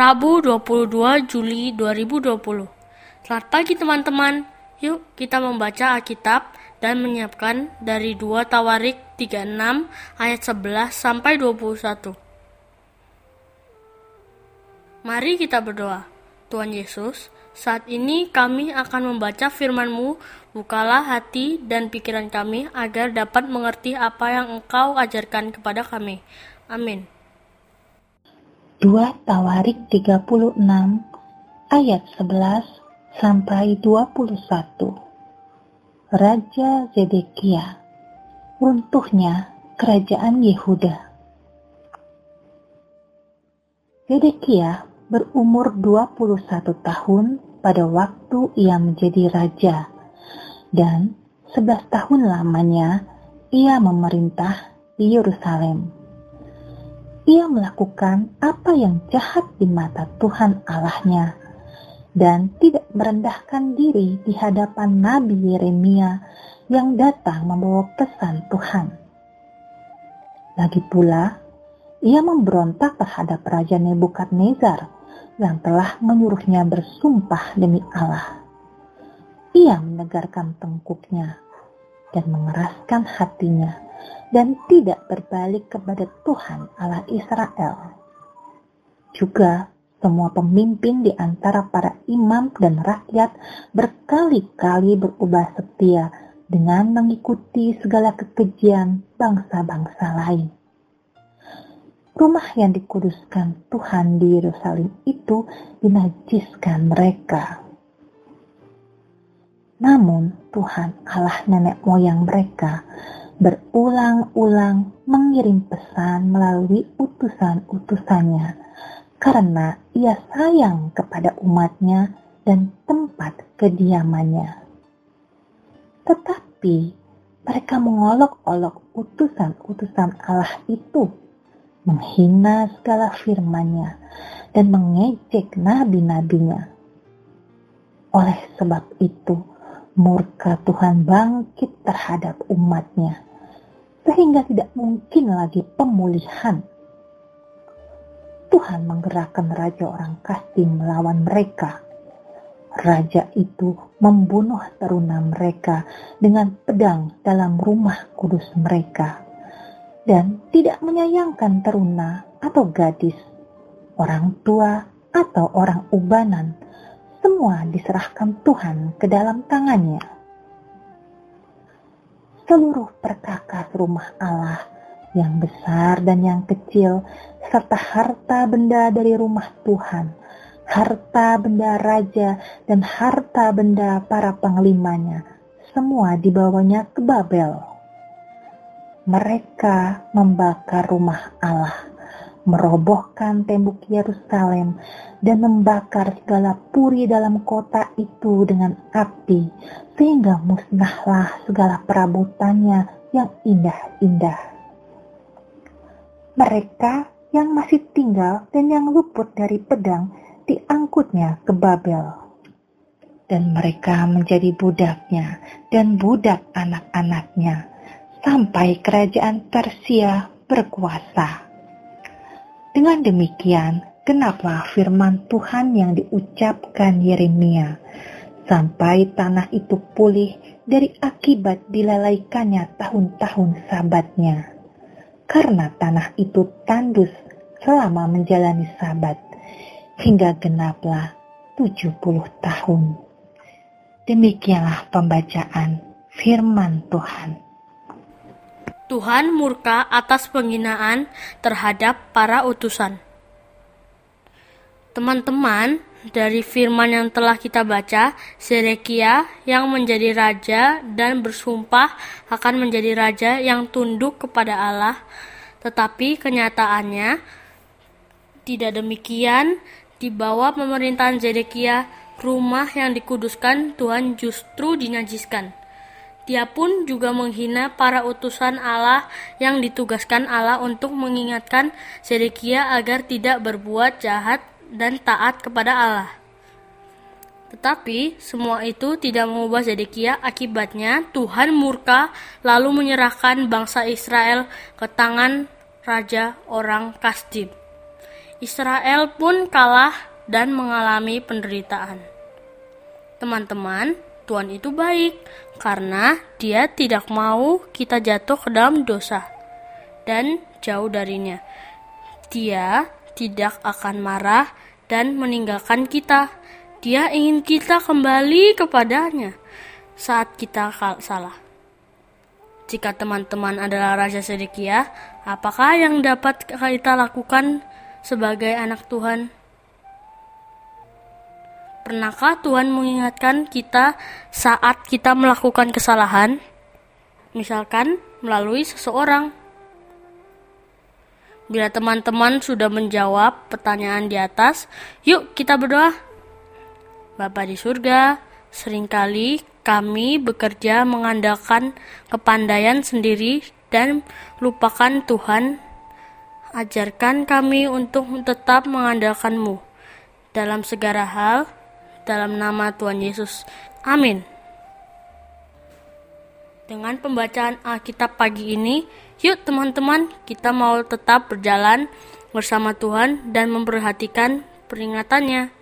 Rabu 22 Juli 2020. Selamat pagi teman-teman. Yuk kita membaca Alkitab dan menyiapkan dari 2 Tawarik 36 ayat 11 sampai 21. Mari kita berdoa. Tuhan Yesus, saat ini kami akan membaca firman-Mu, bukalah hati dan pikiran kami agar dapat mengerti apa yang Engkau ajarkan kepada kami. Amin. 2 Tawarik 36 ayat 11 sampai 21 Raja Zedekia Runtuhnya Kerajaan Yehuda Zedekia berumur 21 tahun pada waktu ia menjadi raja dan 11 tahun lamanya ia memerintah di Yerusalem. Ia melakukan apa yang jahat di mata Tuhan Allahnya dan tidak merendahkan diri di hadapan Nabi Yeremia yang datang membawa pesan Tuhan. Lagi pula, ia memberontak terhadap Raja Nebukadnezar yang telah menyuruhnya bersumpah demi Allah. Ia menegarkan tengkuknya dan mengeraskan hatinya dan tidak berbalik kepada Tuhan Allah Israel. Juga semua pemimpin di antara para imam dan rakyat berkali-kali berubah setia dengan mengikuti segala kekejian bangsa-bangsa lain rumah yang dikuduskan Tuhan di Yerusalem itu dinajiskan mereka. Namun Tuhan Allah nenek moyang mereka berulang-ulang mengirim pesan melalui utusan-utusannya karena ia sayang kepada umatnya dan tempat kediamannya. Tetapi mereka mengolok-olok utusan-utusan Allah itu menghina segala firman-Nya, dan mengejek nabi-nabinya. Oleh sebab itu, murka Tuhan bangkit terhadap umatnya, sehingga tidak mungkin lagi pemulihan. Tuhan menggerakkan raja orang Kastim melawan mereka. Raja itu membunuh teruna mereka dengan pedang dalam rumah kudus mereka dan tidak menyayangkan teruna atau gadis, orang tua atau orang ubanan, semua diserahkan Tuhan ke dalam tangannya. Seluruh perkakas rumah Allah yang besar dan yang kecil, serta harta benda dari rumah Tuhan, harta benda raja dan harta benda para panglimanya, semua dibawanya ke Babel mereka membakar rumah Allah, merobohkan tembok Yerusalem, dan membakar segala puri dalam kota itu dengan api, sehingga musnahlah segala perabotannya yang indah-indah. Mereka yang masih tinggal dan yang luput dari pedang diangkutnya ke Babel. Dan mereka menjadi budaknya dan budak anak-anaknya sampai kerajaan Persia berkuasa. Dengan demikian, kenapa firman Tuhan yang diucapkan Yeremia sampai tanah itu pulih dari akibat dilalaikannya tahun-tahun sabatnya. Karena tanah itu tandus selama menjalani sabat, hingga genaplah 70 tahun. Demikianlah pembacaan firman Tuhan. Tuhan murka atas penghinaan terhadap para utusan. Teman-teman, dari firman yang telah kita baca, Sedekia yang menjadi raja dan bersumpah akan menjadi raja yang tunduk kepada Allah, tetapi kenyataannya tidak demikian. Di bawah pemerintahan Zedekia, rumah yang dikuduskan Tuhan justru dinajiskan. Dia pun juga menghina para utusan Allah yang ditugaskan Allah untuk mengingatkan Sedekia agar tidak berbuat jahat dan taat kepada Allah. Tetapi semua itu tidak mengubah Zedekia, akibatnya Tuhan murka lalu menyerahkan bangsa Israel ke tangan raja orang Kasdim. Israel pun kalah dan mengalami penderitaan. Teman-teman, Tuhan itu baik karena Dia tidak mau kita jatuh ke dalam dosa dan jauh darinya. Dia tidak akan marah dan meninggalkan kita. Dia ingin kita kembali kepadanya saat kita salah. Jika teman-teman adalah Raja Sedekia, apakah yang dapat kita lakukan sebagai anak Tuhan? Pernahkah Tuhan mengingatkan kita saat kita melakukan kesalahan? Misalkan melalui seseorang. Bila teman-teman sudah menjawab pertanyaan di atas, yuk kita berdoa. Bapa di surga, sering kali kami bekerja mengandalkan kepandaian sendiri dan lupakan Tuhan. Ajarkan kami untuk tetap mengandalkanmu dalam segala hal, dalam nama Tuhan Yesus. Amin. Dengan pembacaan Alkitab pagi ini, yuk teman-teman, kita mau tetap berjalan bersama Tuhan dan memperhatikan peringatannya.